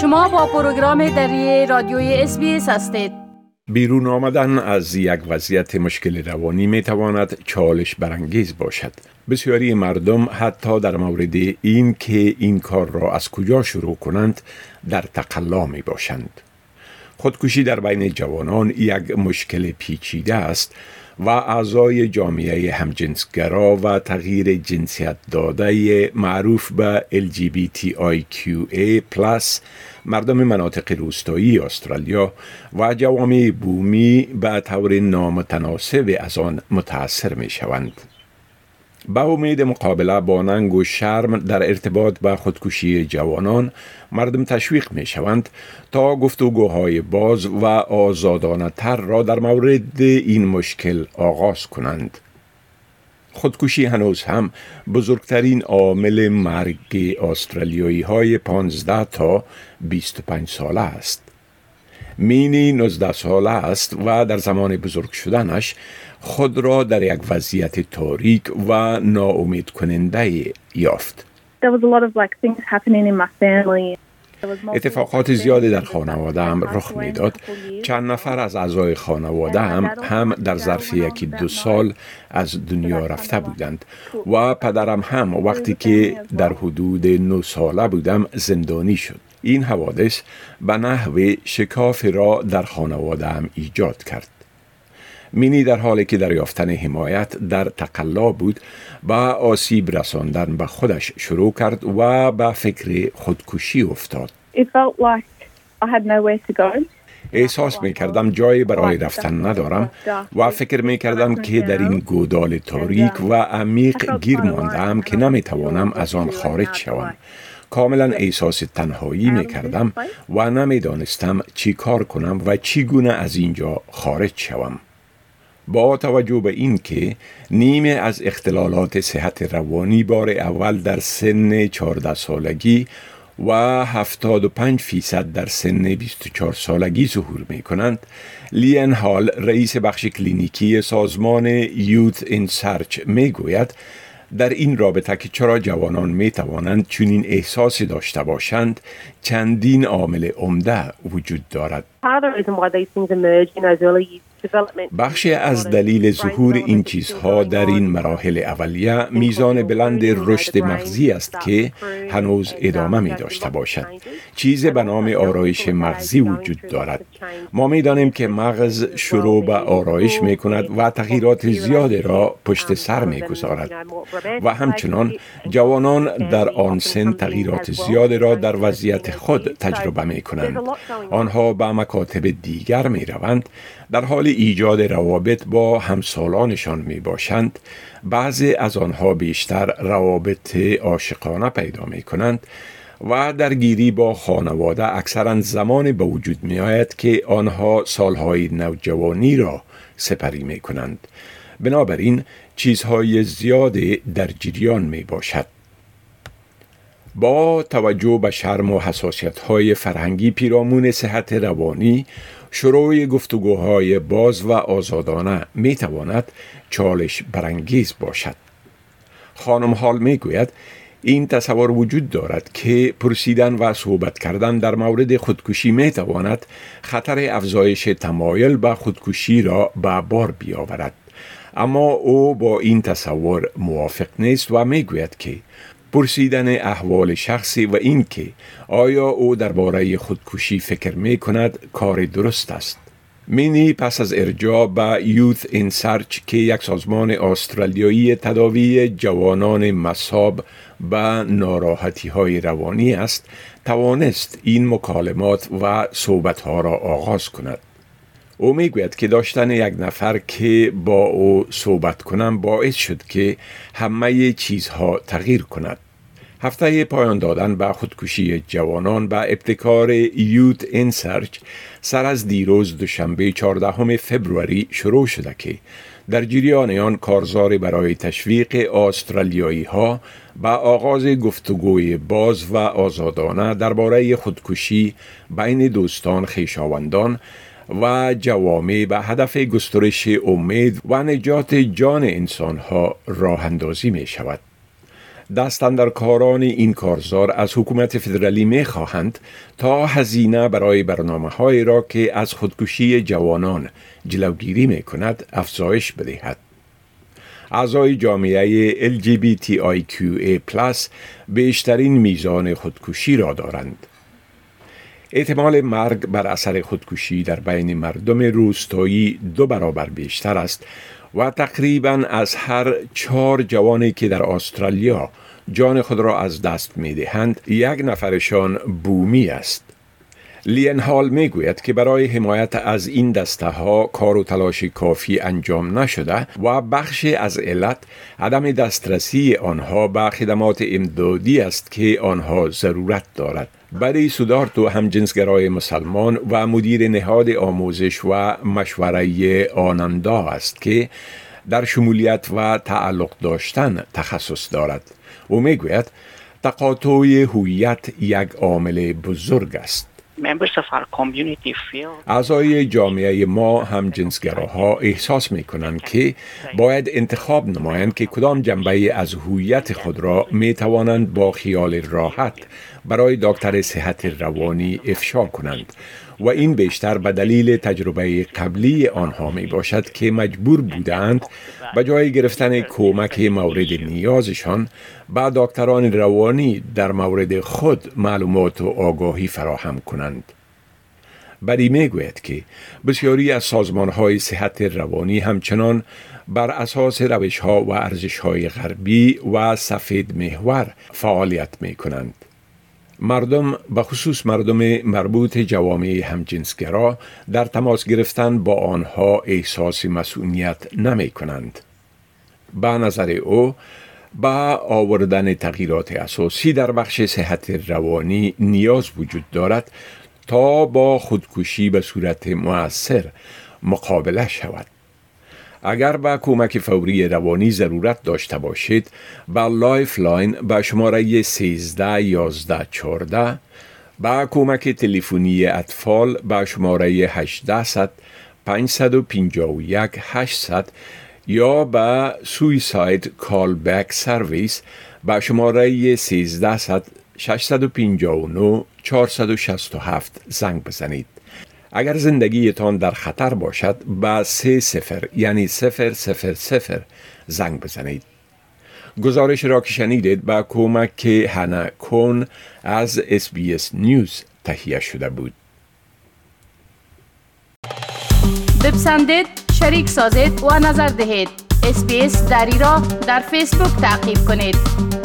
شما با پروگرام دری رادیوی اس هستید. بیرون آمدن از یک وضعیت مشکل روانی می تواند چالش برانگیز باشد. بسیاری مردم حتی در مورد این که این کار را از کجا شروع کنند در تقلا می باشند خودکشی در بین جوانان یک مشکل پیچیده است. و اعضای جامعه همجنسگرا و تغییر جنسیت داده معروف به LGBTIQA+ مردم مناطق روستایی استرالیا و جوامع بومی به طور نامتناسب از آن متاثر می شوند. با امید مقابله با ننگ و شرم در ارتباط با خودکشی جوانان مردم تشویق می شوند تا گفتگوهای باز و آزادانه تر را در مورد این مشکل آغاز کنند. خودکشی هنوز هم بزرگترین عامل مرگ استرالیایی های 15 تا 25 ساله است. مینی 19 ساله است و در زمان بزرگ شدنش خود را در یک وضعیت تاریک و ناامید کننده یافت. اتفاقات زیادی در خانواده هم رخ می‌داد. چند نفر از اعضای خانواده هم هم در ظرف یکی دو سال از دنیا رفته بودند. و پدرم هم وقتی که در حدود نو ساله بودم زندانی شد. این حوادث به نحو شکاف را در خانواده هم ایجاد کرد. مینی در حالی که دریافتن حمایت در تقلا بود با آسیب رساندن به خودش شروع کرد و به فکر خودکشی افتاد. احساس می کردم جایی برای رفتن ندارم و فکر می کردم که در این گودال تاریک و عمیق گیر ماندم که نمی توانم از آن خارج شوم. کاملا احساس تنهایی می کردم و نمی دانستم چی کار کنم و چی گونه از اینجا خارج شوم. با توجه به اینکه نیمه از اختلالات صحت روانی بار اول در سن 14 سالگی و 75 فیصد در سن 24 سالگی ظهور می کنند لین هال رئیس بخش کلینیکی سازمان یوت این سرچ می گوید در این رابطه که چرا جوانان می توانند چنین احساسی داشته باشند چندین عامل عمده وجود دارد. بخشی از دلیل ظهور این چیزها در این مراحل اولیه میزان بلند رشد مغزی است که هنوز ادامه می داشته باشد. چیز به نام آرایش مغزی وجود دارد. ما می دانیم که مغز شروع به آرایش می کند و تغییرات زیاد را پشت سر می گذارد. و همچنان جوانان در آن سن تغییرات زیاد را در وضعیت خود تجربه می کنند. آنها به مکاتب دیگر می روند در حال ایجاد روابط با همسالانشان می باشند بعضی از آنها بیشتر روابط عاشقانه پیدا می کنند و درگیری با خانواده اکثرا زمان به وجود می آید که آنها سالهای نوجوانی را سپری می کنند بنابراین چیزهای زیاد در جریان می باشد با توجه به شرم و حساسیت های فرهنگی پیرامون صحت روانی شروع گفتگوهای باز و آزادانه می تواند چالش برانگیز باشد. خانم حال می گوید این تصور وجود دارد که پرسیدن و صحبت کردن در مورد خودکشی می تواند خطر افزایش تمایل به خودکشی را به بار بیاورد. اما او با این تصور موافق نیست و می گوید که پرسیدن احوال شخصی و اینکه آیا او درباره خودکشی فکر می کند کار درست است. مینی پس از ارجاع به یوث این سرچ که یک سازمان استرالیایی تداوی جوانان مصاب به ناراحتی های روانی است توانست این مکالمات و صحبت ها را آغاز کند. او می‌گوید که داشتن یک نفر که با او صحبت کنم باعث شد که همه چیزها تغییر کند. هفته پایان دادن به خودکشی جوانان به ابتکار یوت انسرچ سر از دیروز دوشنبه 14 فبروری شروع شده که در جریان آن کارزار برای تشویق استرالیایی ها به آغاز گفتگوی باز و آزادانه درباره خودکشی بین دوستان خیشاوندان و جوامع به هدف گسترش امید و نجات جان انسان ها راه اندازی می شود. دستندرکاران این کارزار از حکومت فدرالی می خواهند تا هزینه برای برنامه های را که از خودکشی جوانان جلوگیری می کند افزایش بدهد. اعضای جامعه LGBTIQA+ بیشترین میزان خودکشی را دارند. احتمال مرگ بر اثر خودکشی در بین مردم روستایی دو برابر بیشتر است و تقریبا از هر چهار جوانی که در استرالیا جان خود را از دست می دهند یک نفرشان بومی است. لین هال می گوید که برای حمایت از این دسته ها کار و تلاش کافی انجام نشده و بخشی از علت عدم دسترسی آنها به خدمات امدادی است که آنها ضرورت دارد. برای سودارتو همجنسگرای مسلمان و مدیر نهاد آموزش و مشوره آنندا است که در شمولیت و تعلق داشتن تخصص دارد او می‌گوید تقاطع هویت یک عامل بزرگ است اعضای جامعه ما هم جنسگراها احساس می کنند که باید انتخاب نمایند که کدام جنبه از هویت خود را می توانند با خیال راحت برای دکتر صحت روانی افشا کنند و این بیشتر به دلیل تجربه قبلی آنها می باشد که مجبور بودند به جای گرفتن کمک مورد نیازشان به دکتران روانی در مورد خود معلومات و آگاهی فراهم کنند. بری می گوید که بسیاری از سازمان های صحت روانی همچنان بر اساس روش ها و ارزش های غربی و سفید محور فعالیت می کنند. مردم به خصوص مردم مربوط جوامع همجنسگرا در تماس گرفتن با آنها احساس مسئولیت نمی کنند. به نظر او با آوردن تغییرات اساسی در بخش صحت روانی نیاز وجود دارد تا با خودکشی به صورت مؤثر مقابله شود. اگر به کمک فوری روانی ضرورت داشته باشید با Lifeline به شماره 13 11 14 به کمک تلفنی اطفال به شماره 800 551 800 یا به Suicide Call Back Service به شماره 1300 659 467 زنگ بزنید. اگر زندگیتان در خطر باشد به سه صفر یعنی صفر صفر صفر زنگ بزنید. گزارش را که شنیدید با کمک Hannah Kwon از SBS News تهیه شده بود. بپسندید، شریک سازید و نظر دهید. SBS دری را در فیسبوک تعقیب کنید.